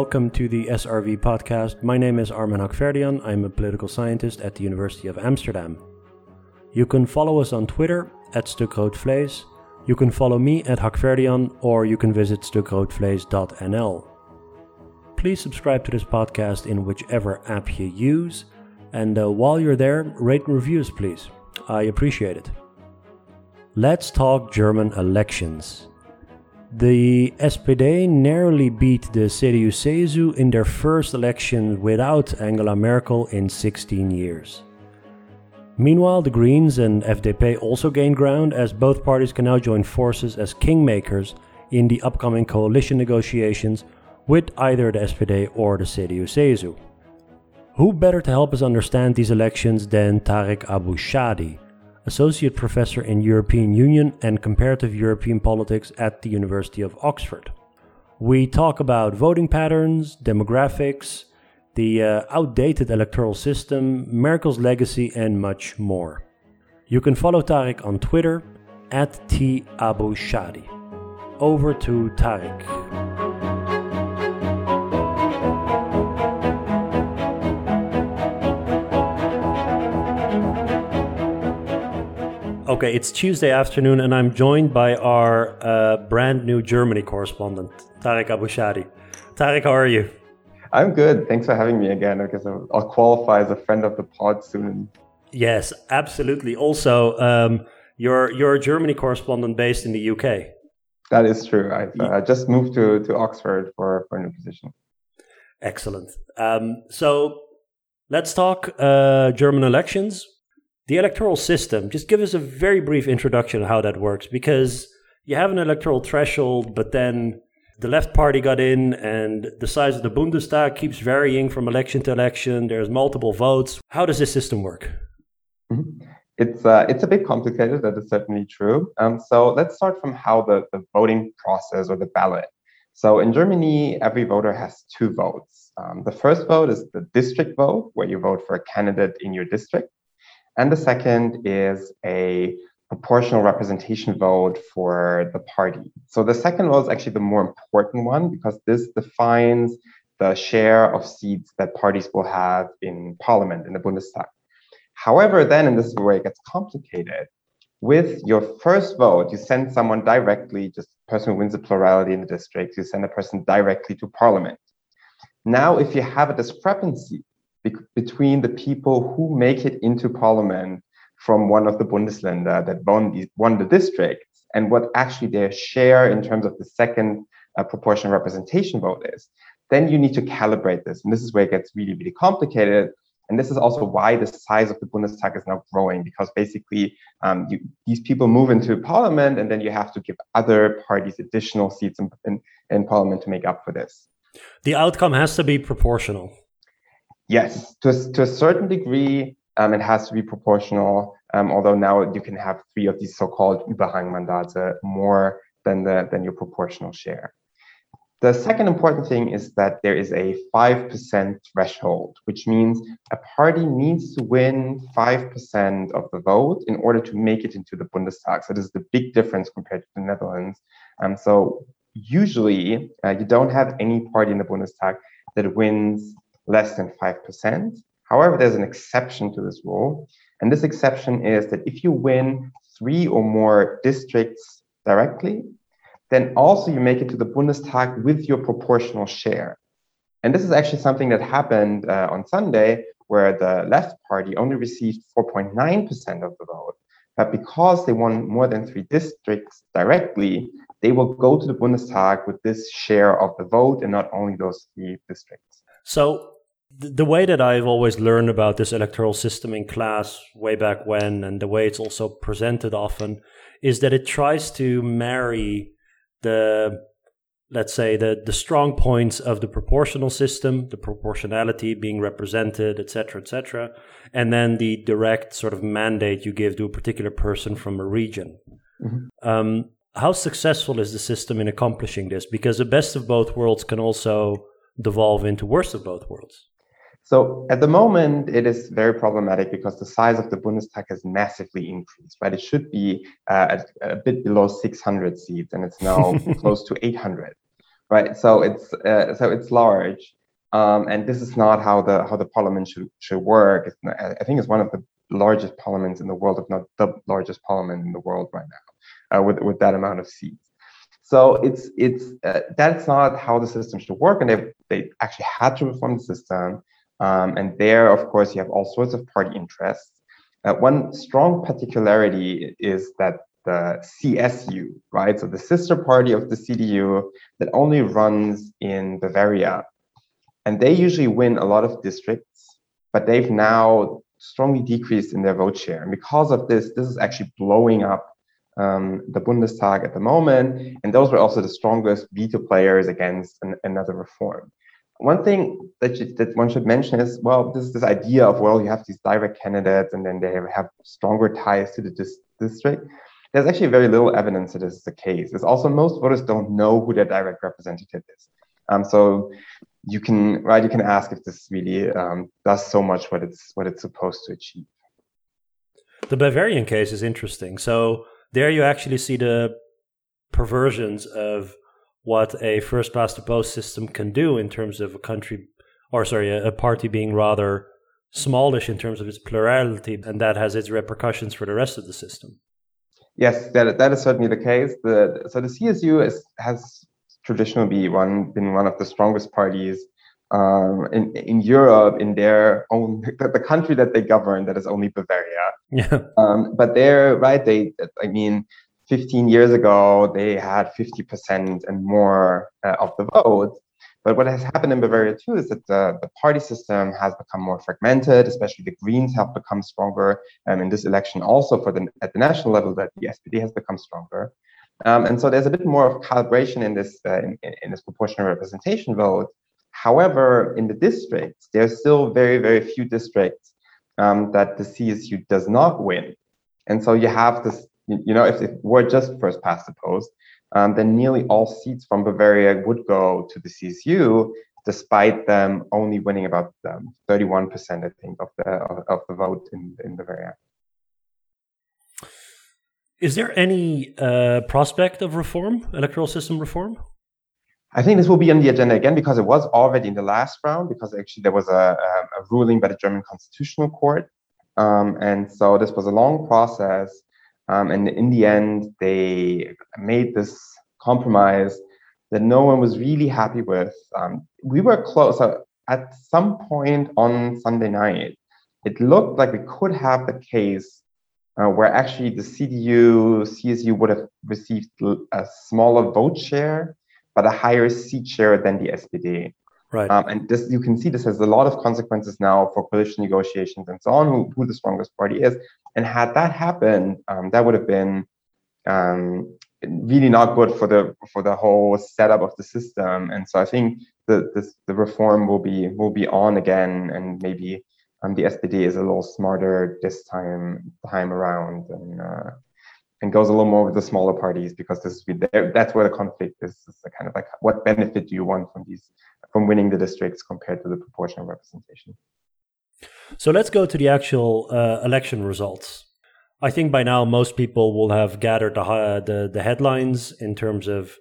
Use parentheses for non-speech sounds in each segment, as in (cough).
Welcome to the SRV podcast. My name is Armen Hakverdian. I'm a political scientist at the University of Amsterdam. You can follow us on Twitter at Stukroodvlees. You can follow me at Hakverdian or you can visit stukroodvlees.nl. Please subscribe to this podcast in whichever app you use. And uh, while you're there, rate and reviews, please. I appreciate it. Let's talk German elections. The SPD narrowly beat the CDU-CSU in their first election without Angela Merkel in 16 years. Meanwhile, the Greens and FDP also gained ground as both parties can now join forces as kingmakers in the upcoming coalition negotiations with either the SPD or the CDU-CSU. Who better to help us understand these elections than Tarik Abou-Chadi, Associate Professor in European Union and Comparative European Politics at the University of Oxford. We talk about voting patterns, demographics, the uh, outdated electoral system, Merkel's legacy, and much more. You can follow Tarik on Twitter at T Abou-Chadi. Over to Tarik. Okay, it's Tuesday afternoon, and I'm joined by our uh, brand new Germany correspondent, Tariq Abu Shadi. Tarik, how are you? I'm good. Thanks for having me again. I guess I'll qualify as a friend of the pod soon. Yes, absolutely. Also, um, you're you're a Germany correspondent based in the UK. That is true. Uh, just moved to, to Oxford for, for a new position. Excellent. Um, so let's talk uh, German elections the electoral system, just give us a very brief introduction of how that works because you have an electoral threshold, but then the left party got in and the size of the Bundestag keeps varying from election to election. There's multiple votes. How does this system work? Mm-hmm. It's, uh, it's a bit complicated, that is certainly true. Um, so let's start from how the, the voting process or the ballot. So in Germany, every voter has two votes. Um, the first vote is the district vote, where you vote for a candidate in your district. And the second is a proportional representation vote for the party. So the second vote is actually the more important one because this defines the share of seats that parties will have in parliament, in the Bundestag. However, then, and this is where it gets complicated, with your first vote, you send someone directly, just person who wins the plurality in the district, you send a person directly to parliament. Now, if you have a discrepancy be- between the people who make it into parliament from one of the Bundesländer that won, the, won the districts and what actually their share in terms of the second uh, proportional representation vote is, then you need to calibrate this. And this is where it gets really, really complicated. And this is also why the size of the Bundestag is now growing, because basically um, you, these people move into parliament and then you have to give other parties additional seats in, in, in parliament to make up for this. The outcome has to be proportional. Yes, to a, to a certain degree, um, it has to be proportional. Um, although now you can have three of these so-called Überhangmandate more than the than your proportional share. The second important thing is that there is a 5% threshold, which means a party needs to win 5% of the vote in order to make it into the Bundestag. So this is the big difference compared to the Netherlands. Um, so usually uh, you don't have any party in the Bundestag that wins less than 5%. However, there's an exception to this rule. And this exception is that if you win three or more districts directly, then also you make it to the Bundestag with your proportional share. And this is actually something that happened uh, on Sunday, where the left party only received 4.9% of the vote. But because they won more than three districts directly, they will go to the Bundestag with this share of the vote and not only those three districts. So the way that I've always learned about this electoral system in class way back when, and the way it's also presented often, is that it tries to marry the let's say the the strong points of the proportional system, the proportionality being represented, etc., etc., and then the direct sort of mandate you give to a particular person from a region. Mm-hmm. Um, how successful is the system in accomplishing this? Because the best of both worlds can also devolve into worst of both worlds. So at the moment, it is very problematic because the size of the Bundestag has massively increased, right? It should be uh, a bit below 600 seats, and it's now (laughs) close to 800. right? So it's uh, so it's large, um, and this is not how the how the parliament should should work. Not, I think it's one of the largest parliaments in the world, if not the largest parliament in the world right now, uh, with with that amount of seats. So it's it's uh, that's not how the system should work, and they they actually had to reform the system. Um, and there, of course, you have all sorts of party interests. Uh, one strong particularity is that the CSU, right? So the sister party of the CDU that only runs in Bavaria. And they usually win a lot of districts, but they've now strongly decreased in their vote share. And because of this, this is actually blowing up um, the Bundestag at the moment. And those were also the strongest veto players against an, another reform. One thing that, you, that one should mention is, well, this is this idea of, well, you have these direct candidates and then they have stronger ties to the dis- district. There's actually very little evidence that this is the case. It's also most voters don't know who their direct representative is. Um, so you can right you can ask if this really um, does so much what it's what it's supposed to achieve. The Bavarian case is interesting. So there you actually see the perversions of what a first past the post system can do in terms of a country or sorry a, a party being rather smallish in terms of its plurality and that has its repercussions for the rest of the system yes that, that is certainly the case the, so the csu is, has traditionally one, been one of the strongest parties um, in in Europe in their own (laughs) the, the, country that they govern that is only Bavaria. Yeah. Um, but they're right. They I mean, 15 years ago they had 50 percent and more uh, of the vote. But what has happened in Bavaria too is that the, the party system has become more fragmented, especially the Greens have become stronger. Um, in this election, also for the at the national level, that the SPD has become stronger. Um, and so there's a bit more of calibration in this uh, in, in, this proportional representation vote. However, in the districts, there are still very, very few districts um, that the CSU does not win. And so you have this, you know, if it were just first past the post, um, then nearly all seats from Bavaria would go to the CSU, despite them only winning about 31%, um, I think, of the of the vote in, in Bavaria. Is there any uh, prospect of reform, electoral system reform? I think this will be on the agenda again because it was already in the last round because actually there was a, a ruling by the German Constitutional Court. Um, and so this was a long process. Um, and in the end, they made this compromise that no one was really happy with. Um, we were close. At some point on Sunday night, it looked like we could have the case uh, where actually the CDU, CSU would have received a smaller vote share, but a higher seat share than the SPD. Right. Um, and this, you can see this has a lot of consequences now for coalition negotiations and so on, who, who the strongest party is. And had that happened, um, that would have been um, really not good for the for the whole setup of the system. And so I think the this, the reform will be will be on again, and maybe um, the SPD is a little smarter this time time around and uh, and goes a little more with the smaller parties because this is that's where the conflict is. It's kind of like what benefit do you want from these from winning the districts compared to the proportional representation. So let's go to the actual uh, election results. I think by now most people will have gathered the, uh, the, the headlines in terms of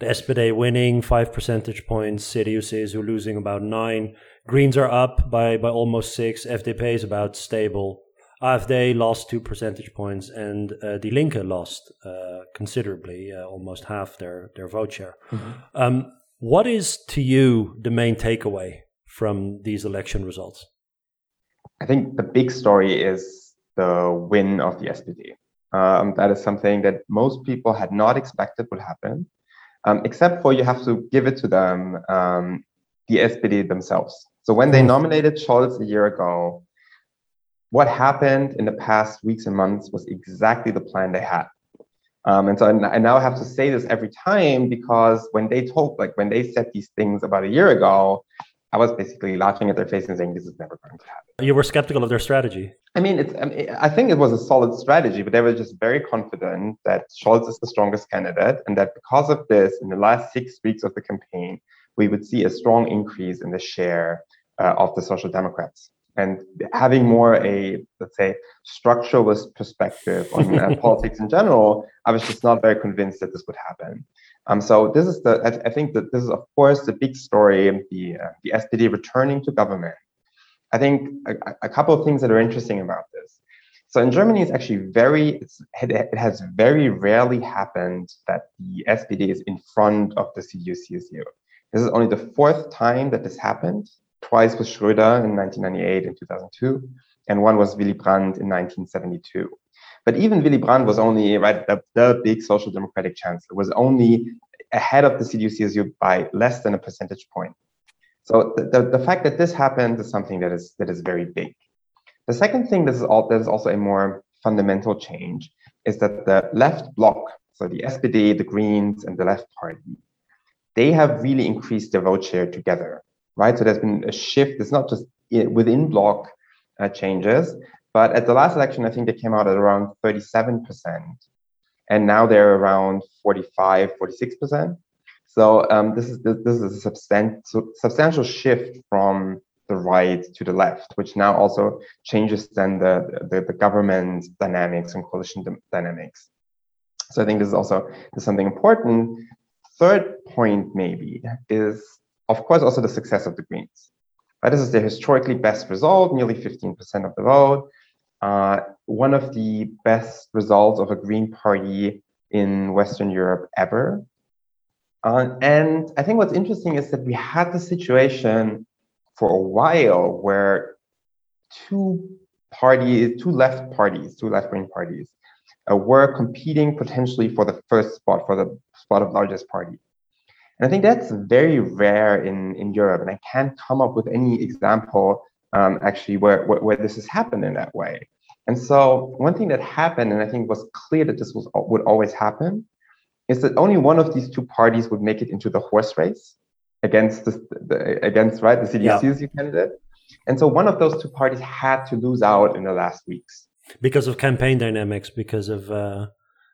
the SPD winning five percentage points, CDU CSU losing about nine, Greens are up by, by almost six. FDP is about stable. AfD lost two percentage points, and uh, Die Linke lost uh, considerably, uh, almost half their, their vote share. Mm-hmm. Um, what is to you the main takeaway from these election results? I think the big story is the win of the SPD. Um, that is something that most people had not expected would happen, um, except for you have to give it to them, um, the SPD themselves. So when they hmm. nominated Scholz a year ago, what happened in the past weeks and months was exactly the plan they had. Um, and so I now have to say this every time because when they told, like when they said these things about a year ago, I was basically laughing at their face and saying, this is never going to happen. You were skeptical of their strategy. I mean, it's, I, mean, I think it was a solid strategy, but they were just very confident that Scholz is the strongest candidate and that because of this, in the last six weeks of the campaign, we would see a strong increase in the share uh, of the Social Democrats. And having more a, let's say, structuralist perspective on uh, (laughs) politics in general, I was just not very convinced that this would happen. Um, so this is the, I, I, think that this is of course the big story, the, uh, the SPD returning to government. I think a, a, couple of things that are interesting about this. So in Germany, it's actually very, it's, it has very rarely happened that the SPD is in front of the CDU-CSU. This is only the fourth time that this happened. Twice with Schröder in 1998 and 2002, and one was Willy Brandt in 1972. But even Willy Brandt was only right the, the big social democratic chancellor was only ahead of the CDU-CSU by less than a percentage point. So the, the, the, fact that this happened is something that is that is very big. The second thing that is, all, that is also a more fundamental change is that the left bloc, so the SPD, the Greens, and the Left Party, they have really increased their vote share together, right? So there's been a shift. It's not just within block uh, changes, but at the last election, I think they came out at around 37%. And now they're around 45, 46%. So um, this is this is a substantial substantial shift from the right to the left, which now also changes then the, the, the government dynamics and coalition dynamics. So I think this is also this is something important. Third point maybe is of course also the success of the Greens. Right, this is the historically best result, nearly 15% of the vote uh, one of the best results of a Green Party in Western Europe ever. Uh, and I think what's interesting is that we had the situation for a while where two parties, two left parties, two left wing parties, uh, were competing potentially for the first spot, for the spot of largest party. And I think that's very rare in, in Europe. And I can't come up with any example um, actually where, where, where, this has happened in that way. And so one thing that happened, and I think was clear that this was would always happen, is that only one of these two parties would make it into the horse race against the, the against right the CDU yeah. candidate. And so one of those two parties had to lose out in the last weeks because of campaign dynamics, because of uh,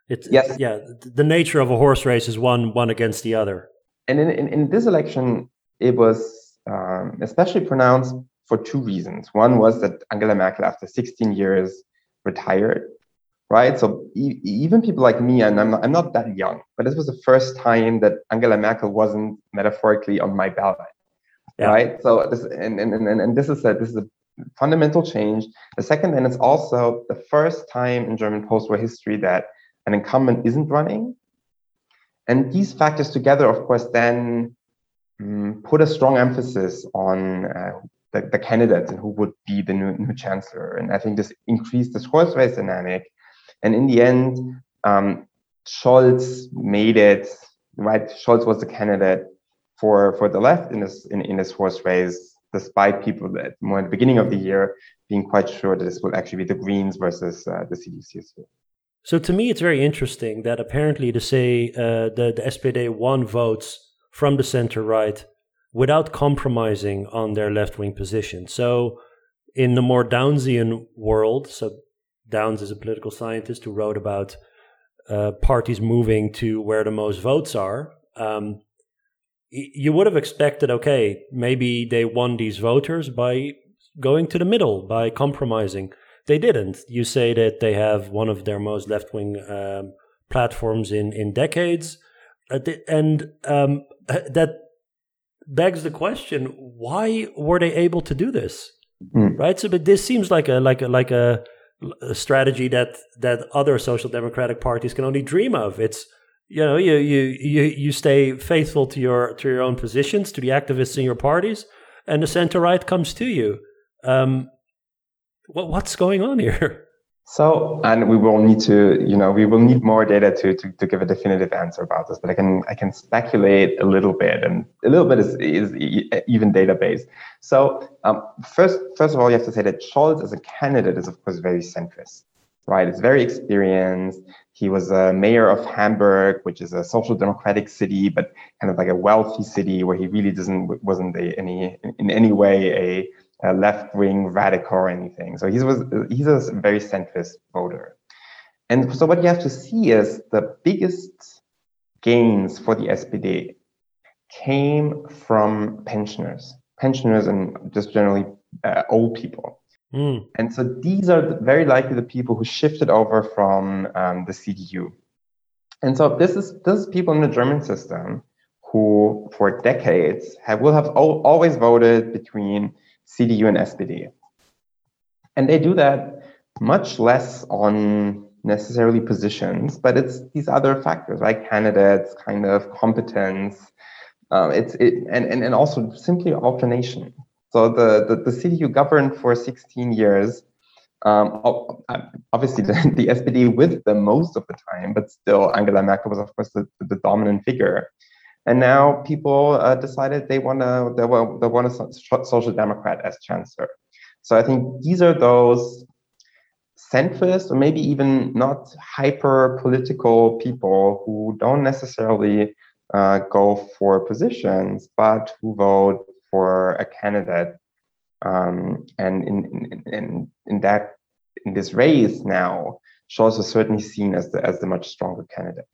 it. Yes, yeah, the nature of a horse race is one one against the other. And in in, in this election, it was um, especially pronounced for two reasons. One was that Angela Merkel, after 16 years, retired, right? So e- even people like me, and I'm not, I'm not that young, but this was the first time that Angela Merkel wasn't metaphorically on my ballot, yeah. right? So this and, and, and, and this is a this is a fundamental change. The second, and it's also the first time in German post-war history that an incumbent isn't running. And these factors together, of course, then um, put a strong emphasis on uh, the, the candidates and who would be the new, new chancellor. And I think this increased the horse race dynamic. And in the end, um, Scholz made it, right? Scholz was the candidate for, for the left in this, in, in this horse race, despite people that more at the beginning of the year being quite sure that this will actually be the Greens versus uh, the CDU-CSU. So to me, it's very interesting that apparently to say uh, the, the SPD won votes from the center right without compromising on their left wing position. So, in the more Downsian world, so Downs is a political scientist who wrote about uh, parties moving to where the most votes are. Um, you would have expected, okay, maybe they won these voters by going to the middle, by compromising. They didn't. You say that they have one of their most left wing um, platforms in, in decades. Uh, and um, that begs the question: Why were they able to do this? Mm. Right. So, but this seems like a like a like a, a, strategy that that other social democratic parties can only dream of. It's you know you you you you stay faithful to your to your own positions, to the activists in your parties, and the center right comes to you. Um, what what's going on here? So, and we will need to, you know, we will need more data to, to, to give a definitive answer about this, but I can, I can speculate a little bit and a little bit is, is even database. So, um, first, first of all, you have to say that Scholz as a candidate is of course very centrist, right? It's very experienced. He was a mayor of Hamburg, which is a social democratic city, but kind of like a wealthy city where he really doesn't, wasn't a, any, in any way a, a left wing radical or anything. So he was he's a very centrist voter. And so what you have to see is the biggest gains for the SPD came from pensioners, pensioners and just generally uh, old people. Mm. And so these are very likely the people who shifted over from um, the CDU. And so this is this is people in the German system who, for decades, have will have always voted between CDU and SPD, and they do that much less on necessarily positions, but it's these other factors like candidates, kind of competence, um, it's it, and, and and also simply alternation. So the, the, the CDU governed for 16 years. Um, obviously, (laughs) the, the SPD with them most of the time, but still, Angela Merkel was, of course, the, the dominant figure. And now people uh, decided they want to they want, they want a social democrat as chancellor. So I think these are those centrist or maybe even not hyper political people who don't necessarily uh, go for positions, but who vote for a candidate. Um, and in, in, in, that in this race now, Scholz is certainly seen as the as the much stronger candidate.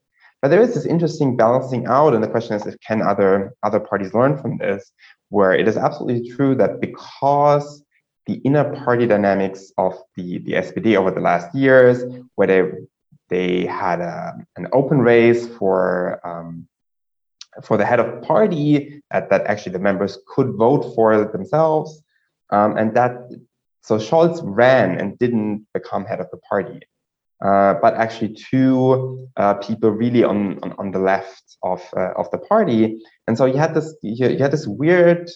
But there is this interesting balancing out, and the question is if can other other parties learn from this, where it is absolutely true that because the inner party dynamics of the, the SPD over the last years, where they they had a, an open race for um, for the head of party at that actually the members could vote for themselves. Um, and that, so Scholz ran and didn't become head of the party. Uh, but actually two uh, people really on, on, on the left of uh, of the party, and so you had this you, had this weird,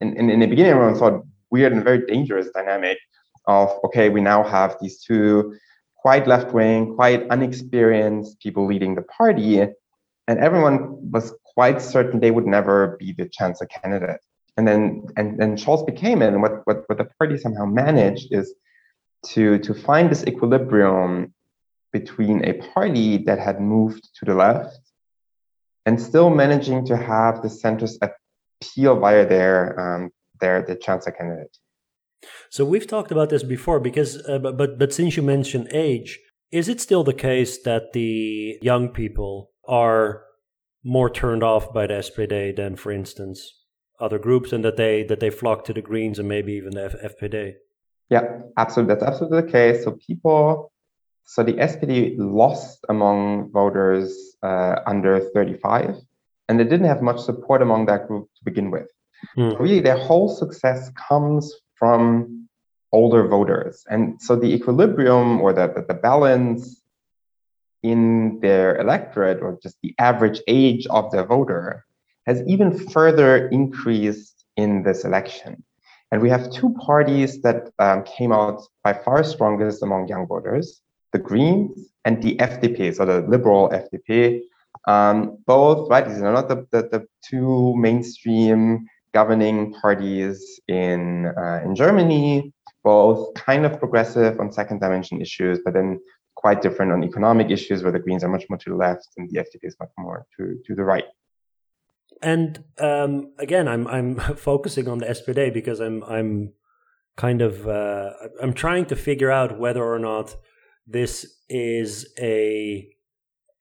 in, in, in the beginning everyone thought weird and very dangerous dynamic of okay we now have these two quite left wing, quite unexperienced people leading the party, and everyone was quite certain they would never be the chancellor candidate. And then and then Scholz became it. And what, what, what the party somehow managed is to, to find this equilibrium between a party that had moved to the left and still managing to have the centers appeal via their um, their the chancellor candidate. So we've talked about this before because, uh, but but since you mentioned age, is it still the case that the young people are more turned off by the SPD than, for instance, other groups, and that they that they flock to the Greens and maybe even the F- FPD. Yeah, absolutely. That's absolutely the case. So people, so the SPD lost among voters uh, under 35, and they didn't have much support among that group to begin with. Mm. Really, their whole success comes from older voters, and so the equilibrium or the, the, the balance in their electorate or just the average age of the voter has even further increased in this election. And we have two parties that um, came out by far strongest among young voters the Greens and the FDP, so the liberal FDP. Um, both, right, these are not the, the, the two mainstream governing parties in, uh, in Germany, both kind of progressive on second dimension issues, but then quite different on economic issues where the Greens are much more to the left and the FDP is much more to, to the right. And um, again, I'm I'm (laughs) focusing on the SPD because I'm I'm kind of uh, I'm trying to figure out whether or not this is a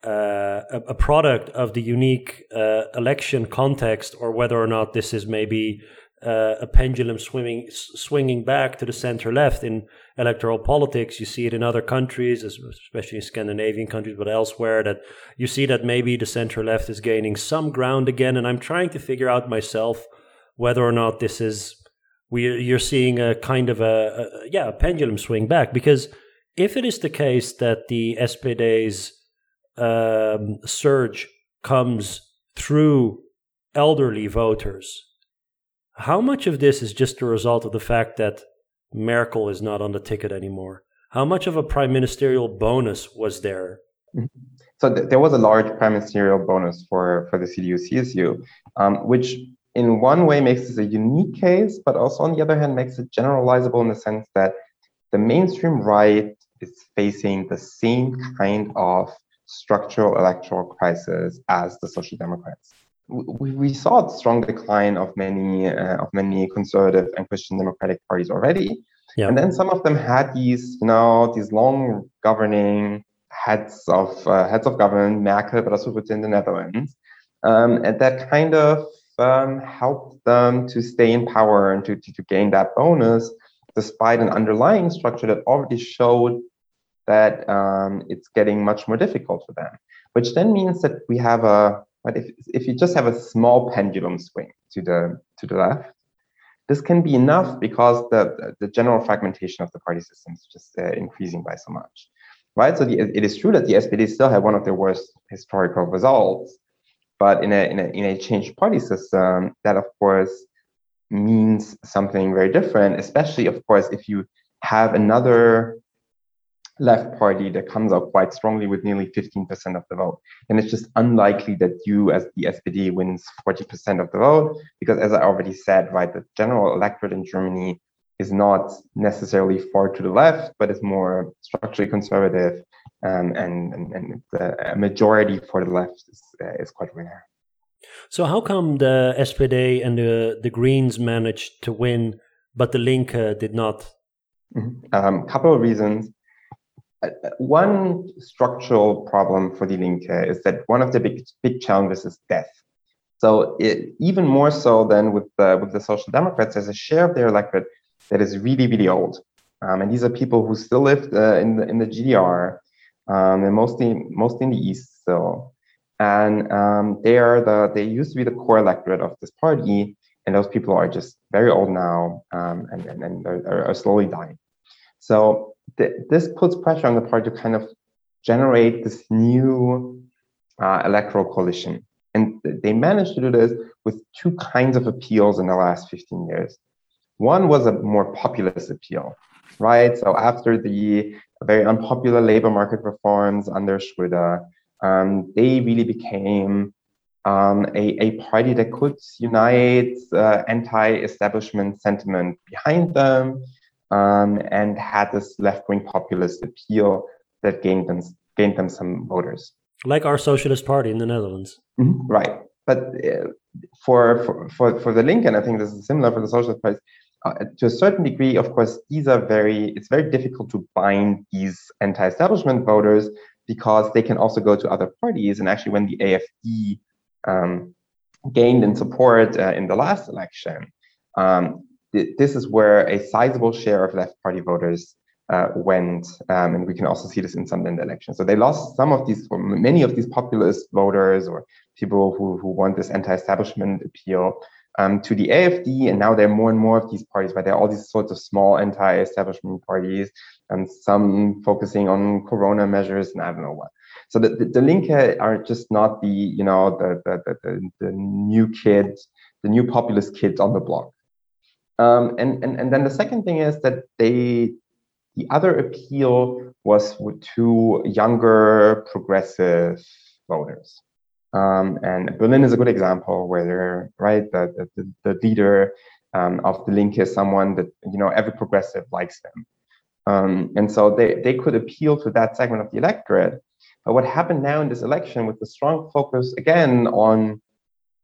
uh, a, product of the unique uh, election context, or whether or not this is maybe uh, a pendulum swimming, swinging back to the center left in electoral politics. You see it in other countries, especially in Scandinavian countries, but elsewhere, that you see that maybe the center left is gaining some ground again. And I'm trying to figure out myself whether or not this is we you're seeing a kind of a, a yeah a pendulum swing back because if it is the case that the SPD's um, surge comes through elderly voters how much of this is just a result of the fact that Merkel is not on the ticket anymore? How much of a prime ministerial bonus was there? Mm-hmm. So th- there was a large prime ministerial bonus for, for the CDU CSU, um, which in one way makes this a unique case, but also on the other hand makes it generalizable in the sense that the mainstream right is facing the same kind of structural electoral crisis as the Social Democrats we, we saw a strong decline of many uh, of many conservative and Christian democratic parties already. Yeah. And then some of them had these, you know, these long governing heads of uh, heads of government, Merkel, but also within the Netherlands, um, and that kind of um, helped them to stay in power and to, to, to gain that bonus, despite an underlying structure that already showed that um, it's getting much more difficult for them. which then means that we have a, but if, if you just have a small pendulum swing to the, to the left, this can be enough because the, the general fragmentation of the party system is just uh, increasing by so much, right? So the, it is true that the SPD still had one of their worst historical results, but in a, in a, in a changed party system, that of course means something very different, especially of course, if you have another left party that comes out quite strongly with nearly 15% of the vote. And it's just unlikely that you, as the SPD, wins 40% of the vote, because as I already said, right, the general electorate in Germany is not necessarily far to the left, but is more structurally conservative, um, and, and, and the majority for the left is, uh, is quite rare. So how come the SPD and the, the Greens managed to win, but the Linke did not? A mm-hmm. um, couple of reasons one structural problem for the Linke is that one of the big big challenges is death. So it, even more so than with the with the Social Democrats, there's a share of their electorate that is really really old, um, and these are people who still lived uh, in the in the GDR, um, and mostly mostly in the East still, and um, they are the they used to be the core electorate of this party, and those people are just very old now, um, and and, and are, are slowly dying. So th this puts pressure on the party to kind of generate this new uh, electoral coalition. And they managed to do this with two kinds of appeals in the last 15 years. One was a more populist appeal, right? So after the very unpopular labor market reforms under Schröder, um, they really became um, a, a party that could unite uh, anti-establishment sentiment behind them um, and had this left-wing populist appeal that gained them gained them some voters. Like our Socialist Party in the Netherlands. Mm-hmm. Right, but uh, for, for for for the Linken, I think this is similar for the Socialist Party. Uh, to a certain degree, of course, these are very. It's very difficult to bind these anti-establishment voters because they can also go to other parties. And actually, when the AFD um, gained in support uh, in the last election, um, this is where a sizable share of left party voters uh, went, um, and we can also see this in some elections. So they lost some of these, many of these populist voters or people who, who want this anti-establishment appeal um, to the AFD, and now there are more and more of these parties, but there are all these sorts of small anti-establishment parties, and some focusing on corona measures, and I don't know what. So the, the, the Linke are just not the, you know, the, the, the, the new kids, the new populist kids on the block. Um, and, and, and then the second thing is that they, the other appeal was to younger progressive voters. Um, and Berlin is a good example where they're right, the, the, the leader um, of the Linke is someone that, you know, every progressive likes them. Um, and so they, they could appeal to that segment of the electorate. But what happened now in this election with the strong focus again on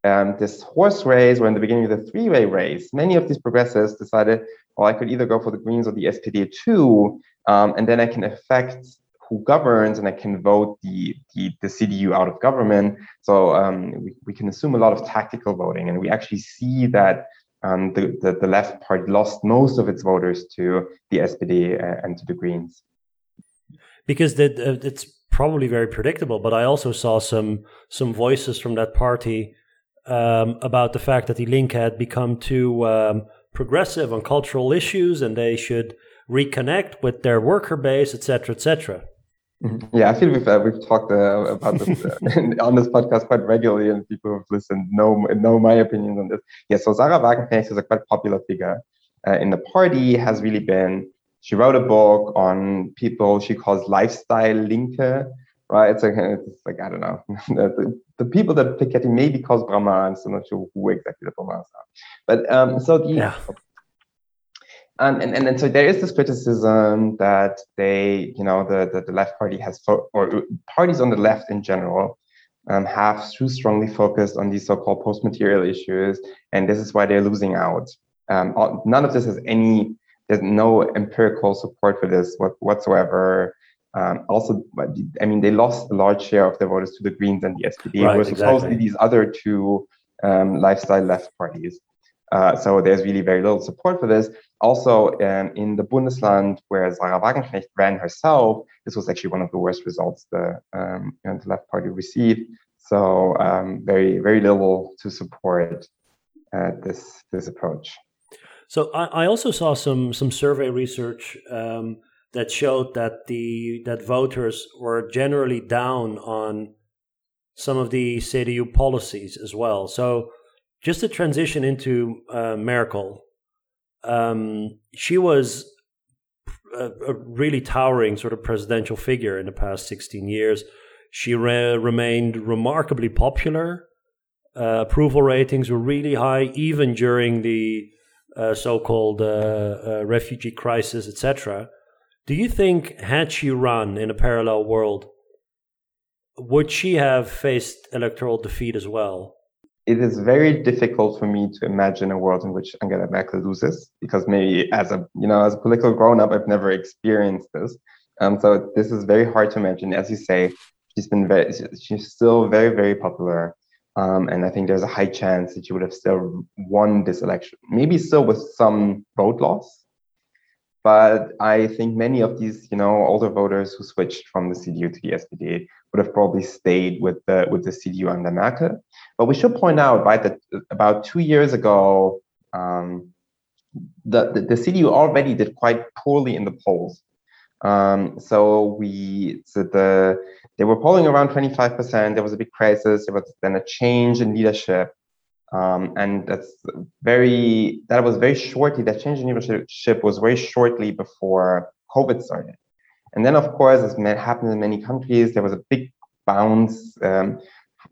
um, this horse race or in the beginning of the three-way race, many of these progressives decided, well, I could either go for the Greens or the SPD too, um, and then I can affect who governs and I can vote the, the, the CDU out of government. So um, we, we can assume a lot of tactical voting, and we actually see that um, the, the, the, left party lost most of its voters to the SPD uh, and to the Greens. Because uh, it's probably very predictable, but I also saw some some voices from that party um, about the fact that the Linke had become too um, progressive on cultural issues and they should reconnect with their worker base, etc., etc. Mm-hmm. Yeah, I feel we've uh, we've talked uh, about this uh, (laughs) on this podcast quite regularly, and people who've listened know know my opinions on this. Yeah, so Sahra Wagenknecht is a quite popular figure uh, in the party. Has really been. She wrote a book on people she calls lifestyle linke, right? It's like, it's like I don't know. (laughs) the, the, people that Piketty maybe calls Brahmins, I'm not sure who exactly the Brahmins are. But um, so the yeah. Um, and, and, and so there is this criticism that they, you know, the, the, the left party has, fo- or parties on the left in general, um, have too strongly focused on these so-called post-material issues, and this is why they're losing out. Um, none of this has any, there's no empirical support for this whatsoever. Um, also, I mean, they lost a large share of their voters to the Greens and the SPD, right, whereas exactly. supposedly these other two um, lifestyle left parties. Uh, so there's really very little support for this. Also, um, in the Bundesland where Sahra Wagenknecht ran herself, this was actually one of the worst results the, um, you know, the left party received. So um, very, very little to support uh, this this approach. So I, I, also saw some some survey research um, that showed that the that voters were generally down on some of the CDU policies as well. So just to transition into uh, Merkel, um, she was a, a, really towering sort of presidential figure in the past 16 years. She re- remained remarkably popular. Uh, approval ratings were really high, even during the uh, so-called uh, uh, refugee crisis, etc. Do you think, had she run in a parallel world, would she have faced electoral defeat as well? it is very difficult for me to imagine a world in which Angela Merkel loses because maybe as a you know as a political grown up I've never experienced this. Um, so this is very hard to imagine. As you say, she's been very she's still very very popular. Um, and I think there's a high chance that she would have still won this election, maybe still with some vote loss, but I think many of these, you know, older voters who switched from the CDU to the SPD would have probably stayed with the with the CDU under Merkel. But we should point out, right, that about two years ago, um, the, the, the CDU already did quite poorly in the polls. Um, so we so the they were polling around 25%. There was a big crisis. There was then a change in leadership. Um, and that's very that was very shortly that change in leadership was very shortly before COVID started. And then, of course, as happened in many countries, there was a big bounce um,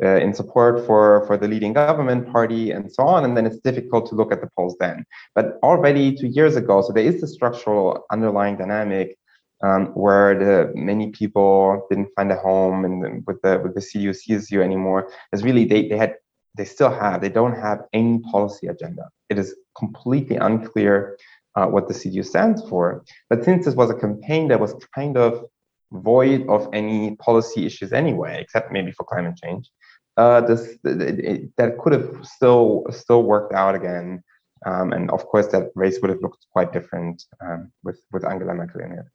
uh, in support for, for the leading government party and so on. And then it's difficult to look at the polls then. But already two years ago, so there is the structural underlying dynamic um, where the many people didn't find a home and with the with the CDU CSU anymore. It's really they, they had they still have, they don't have any policy agenda. It is completely unclear uh, what the CDU stands for. But since this was a campaign that was kind of void of any policy issues anyway, except maybe for climate change, uh, this it, that could have still still worked out again. Um, and of course, that race would have looked quite different um, with with Angela Merkel in it.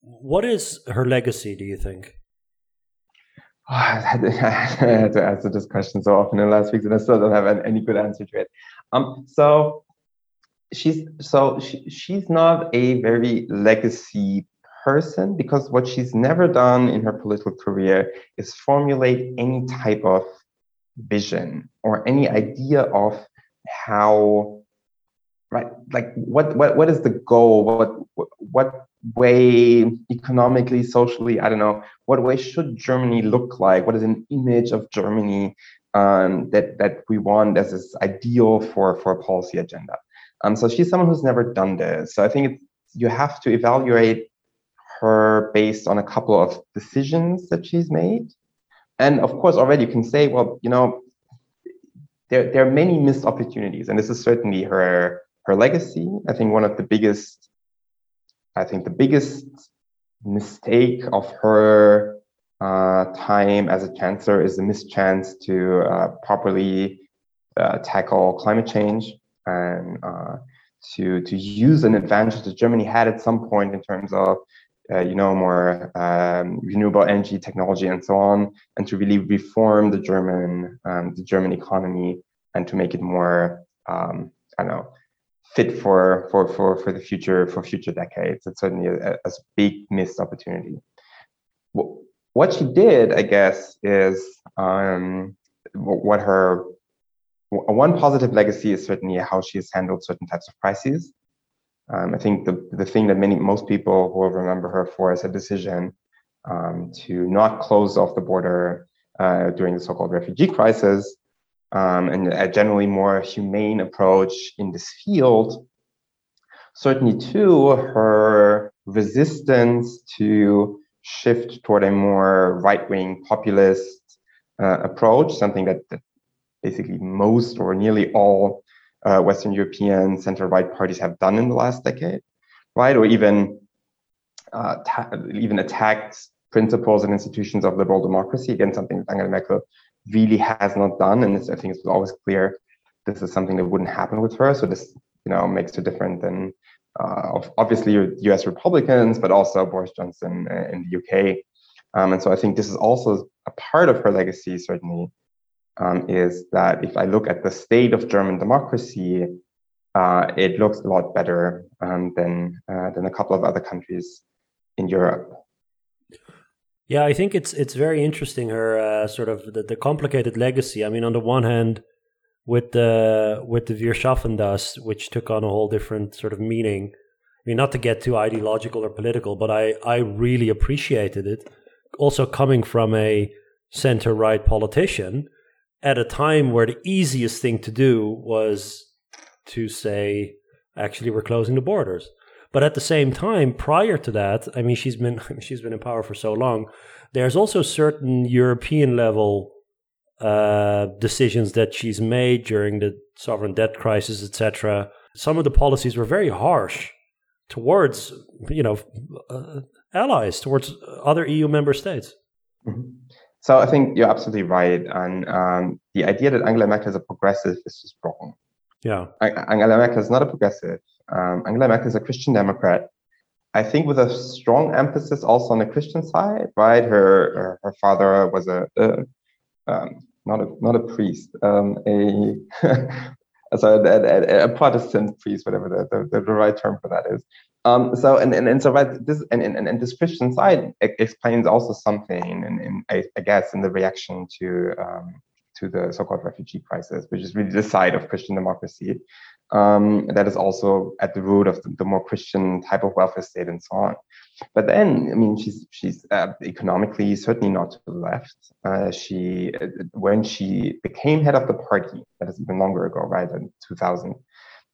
What is her legacy? Do you think? (laughs) Oh, I, had to, I had to answer this question so often in the last weeks, and I still don't have any good answer to it. Um, so she's so she, she's not a very legacy person because what she's never done in her political career is formulate any type of vision or any idea of how right like what what what is the goal what what way economically socially i don't know what way should germany look like? What is an image of germany um, that that we want as this ideal for for a policy agenda? Um, so she's someone who's never done this. So i think you have to evaluate her based on a couple of decisions that she's made. And of course already you can say well you know there, there are many missed opportunities and this is certainly her her legacy. I think one of the biggest, I think the biggest mistake of her uh, time as a chancellor is the mischance to uh, properly uh, tackle climate change and uh, to to use an advantage that Germany had at some point in terms of uh, you know more um, renewable energy technology and so on, and to really reform the German um, the German economy and to make it more um, I don't know fit for for for for the future for future decades. It's certainly a, a big missed opportunity. What she did, I guess, is um, what her one positive legacy is certainly how she has handled certain types of crises. Um, I think the the thing that many most people will remember her for is a decision um, to not close off the border uh, during the so-called refugee crisis, um, and a generally more humane approach in this field, certainly too, her resistance to shift toward a more right-wing populist uh, approach, something that, that, basically most or nearly all uh, Western European center-right parties have done in the last decade, right? Or even uh, even attacked principles and institutions of liberal democracy. Again, something that Angela Merkel really has not done, and I think it's always clear this is something that wouldn't happen with her. So this, you know, makes her different than uh, obviously U.S. Republicans, but also Boris Johnson in the UK. Um, and so I think this is also a part of her legacy, certainly, um, is that if I look at the state of German democracy, uh, it looks a lot better um, than uh, than a couple of other countries in Europe. Yeah, I think it's it's very interesting her uh, sort of the, the, complicated legacy. I mean, on the one hand, with the with the Wir schaffen das, which took on a whole different sort of meaning. I mean, not to get too ideological or political, but I I really appreciated it. Also coming from a center right politician at a time where the easiest thing to do was to say, actually, we're closing the borders. But at the same time, prior to that, I mean, she's been (laughs) she's been in power for so long. There's also certain European level uh, decisions that she's made during the sovereign debt crisis, etc. Some of the policies were very harsh towards, you know, uh, allies, towards other EU member states. Mm-hmm. So I think you're absolutely right, and um, the idea that Angela Merkel is a progressive is just wrong. Yeah, Angela Merkel is not a progressive. Um, Angela Merkel is a Christian Democrat. I think with a strong emphasis also on the Christian side, right? Her her, her father was a, a um, not a not a priest, um, a (laughs) sorry, a, a, Protestant priest, whatever the, the, the right term for that is. Um, so and, and and so right, this and, and, and this Christian side explains also something, and, I, guess in the reaction to um, to the so-called refugee crisis, which is really the side of Christian democracy um, that is also at the root of the, the, more Christian type of welfare state and so on. But then, I mean, she's she's uh, economically certainly not to the left. Uh, she uh, when she became head of the party, that is even longer ago, right, in 2000.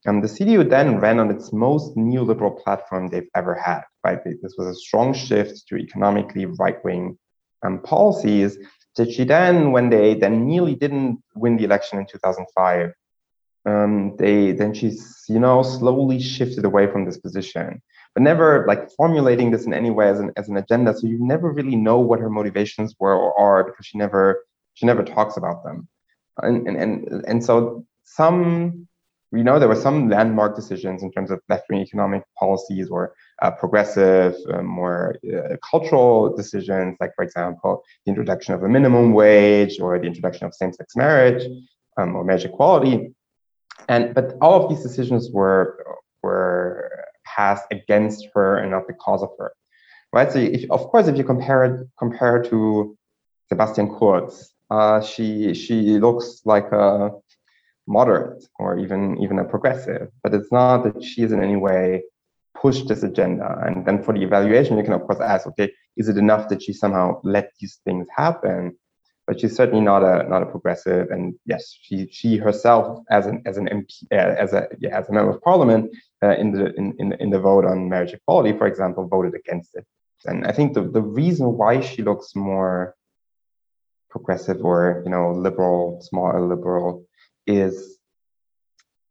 Um, the CDU then ran on its most neoliberal platform they've ever had. Right, this was a strong shift to economically right-wing um, policies that she then, when they then nearly didn't win the election in 2005, um, they then she's you know slowly shifted away from this position but never like formulating this in any way as an as an agenda. So you never really know what her motivations were or are because she never she never talks about them. And and and, and so some you know there were some landmark decisions in terms of left-wing economic policies or uh, progressive uh, more uh, cultural decisions like for example the introduction of a minimum wage or the introduction of same-sex marriage um, or marriage equality and but all of these decisions were were passed against her and not because of her, right? So if, of course, if you compare it compare to Sebastian Kurz, uh, she she looks like a moderate or even even a progressive, but it's not that she is in any way pushed this agenda. And then for the evaluation, you can of course ask, okay, is it enough that she somehow let these things happen? But she's certainly not a not a progressive. And yes, she she herself as an as an MP uh, as a yeah, as a member of parliament uh, in the in, in in the vote on marriage equality, for example, voted against it. And I think the the reason why she looks more progressive or you know liberal, small liberal, is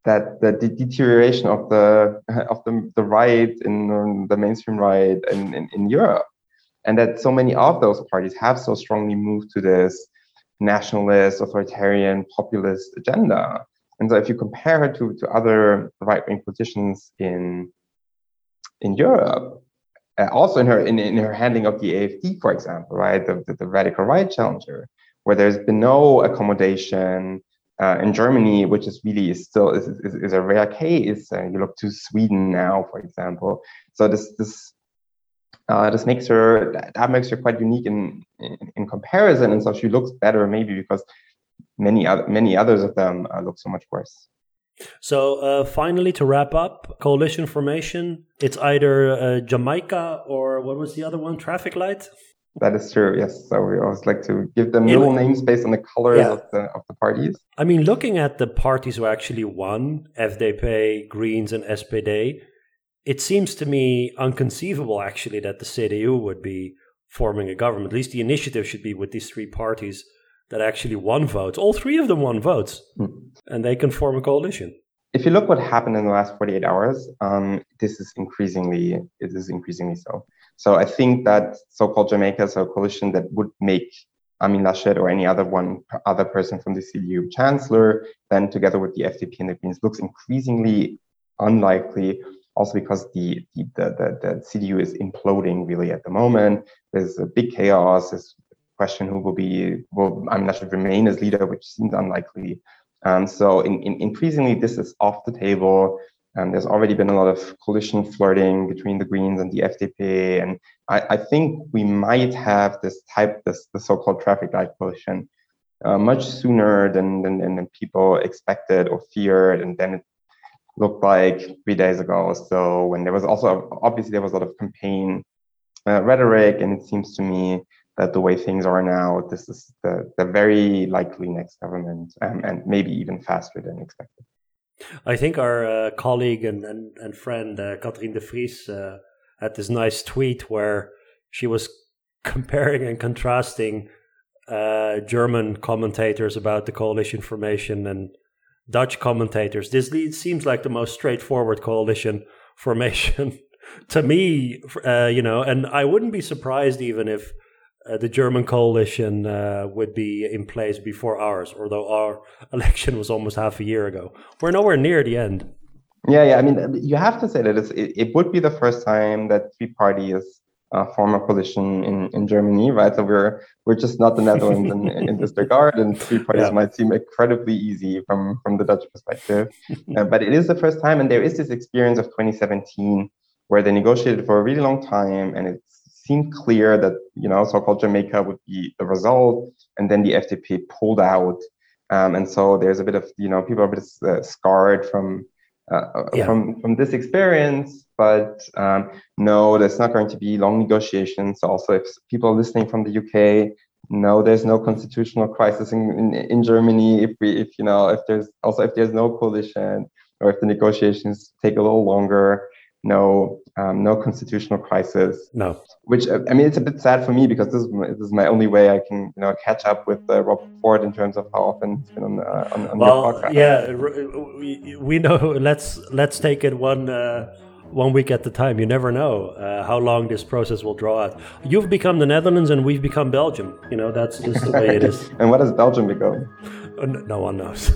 that the, the, deterioration of the (laughs) of the, the right in the mainstream right in, in, in Europe and that so many of those parties have so strongly moved to this nationalist, authoritarian, populist agenda. And so if you compare it to, to other right-wing positions in, in Europe, uh, also in her in, in her handling of the AFD, for example, right, the, the, the radical right challenger, where there's been no accommodation uh, in Germany, which is really still is, is, is a rare case. Uh, you look to Sweden now, for example. So this this uh, this makes her that makes her quite unique in, in, in comparison, and so she looks better maybe because many other many others of them uh, look so much worse. So uh, finally, to wrap up, coalition formation. It's either uh, Jamaica or what was the other one? Traffic light. That is true. Yes. So we always like to give them little names based on the colors yeah. of the of the parties. I mean, looking at the parties who actually won, FDP, Greens, and SPD, it seems to me unconceivable, actually, that the CDU would be forming a government. At least the initiative should be with these three parties that actually won votes. All three of them won votes, mm. and they can form a coalition. If you look what happened in the last 48 hours, um, this is increasingly it is increasingly so. So I think that so-called Jamaica, so a coalition that would make Armin Laschet or any other one other person from the CDU chancellor, then together with the FDP and the Greens, looks increasingly unlikely. Also because the the, the, the CDU is imploding really at the moment. There's a big chaos. There's question who will be will I mean Laschet remain as leader, which seems unlikely. Um, so in, in, increasingly this is off the table. Um, there's already been a lot of coalition flirting between the Greens and the FDP, and I, I think we might have this type, this the so-called traffic light coalition, uh, much sooner than, than than people expected or feared, and then it looked like three days ago. So when there was also obviously there was a lot of campaign uh, rhetoric, and it seems to me that the way things are now, this is the the very likely next government, um, and maybe even faster than expected. I think our uh, colleague and, and, and friend uh, Katrien de Vries uh, had this nice tweet where she was comparing and contrasting uh, German commentators about the coalition formation and Dutch commentators. This seems like the most straightforward coalition (laughs) formation to me, uh, you know, and I wouldn't be surprised even if uh, the German coalition uh, would be in place before ours, although our (laughs) election was almost half a year ago. We're nowhere near the end. Yeah, yeah. I mean, you have to say that it, it would be the first time that three parties uh, form a coalition in, in Germany, right? So we're we're just not the Netherlands in, in this regard, and three (laughs) parties yeah. might seem incredibly easy from from the Dutch perspective, (laughs) uh, but it is the first time, and there is this experience of 2017 where they negotiated for a really long time, and it seemed clear that you know so-called Jamaica would be the result, and then the FDP pulled out, um, and so there's a bit of you know people are a bit uh, scarred from uh, yeah. from from this experience. But um, no, there's not going to be long negotiations. Also, if people are listening from the UK, no, there's no constitutional crisis in, in, in Germany. If we, if you know, if there's also if there's no coalition or if the negotiations take a little longer, no um, no constitutional crisis. No. Which I mean, it's a bit sad for me because this is my, this is my only way I can you know catch up with uh, Rob Ford in terms of how often he's been on uh, on, on well, podcast. yeah, we, we know. Let's let's take it one. Uh, one week at a time. You never know uh, how long this process will draw out. You've become the Netherlands, and we've become Belgium. You know that's just the way it is. (laughs) and what has Belgium become? Uh, no one knows.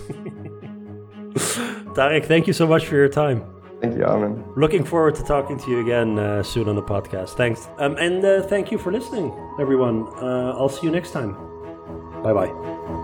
(laughs) Tarik, thank you so much for your time. Thank you, Armin. Looking forward to talking to you again uh, soon on the podcast. Thanks. Um, and uh, thank you for listening, everyone. Uh, I'll see you next time. Bye bye.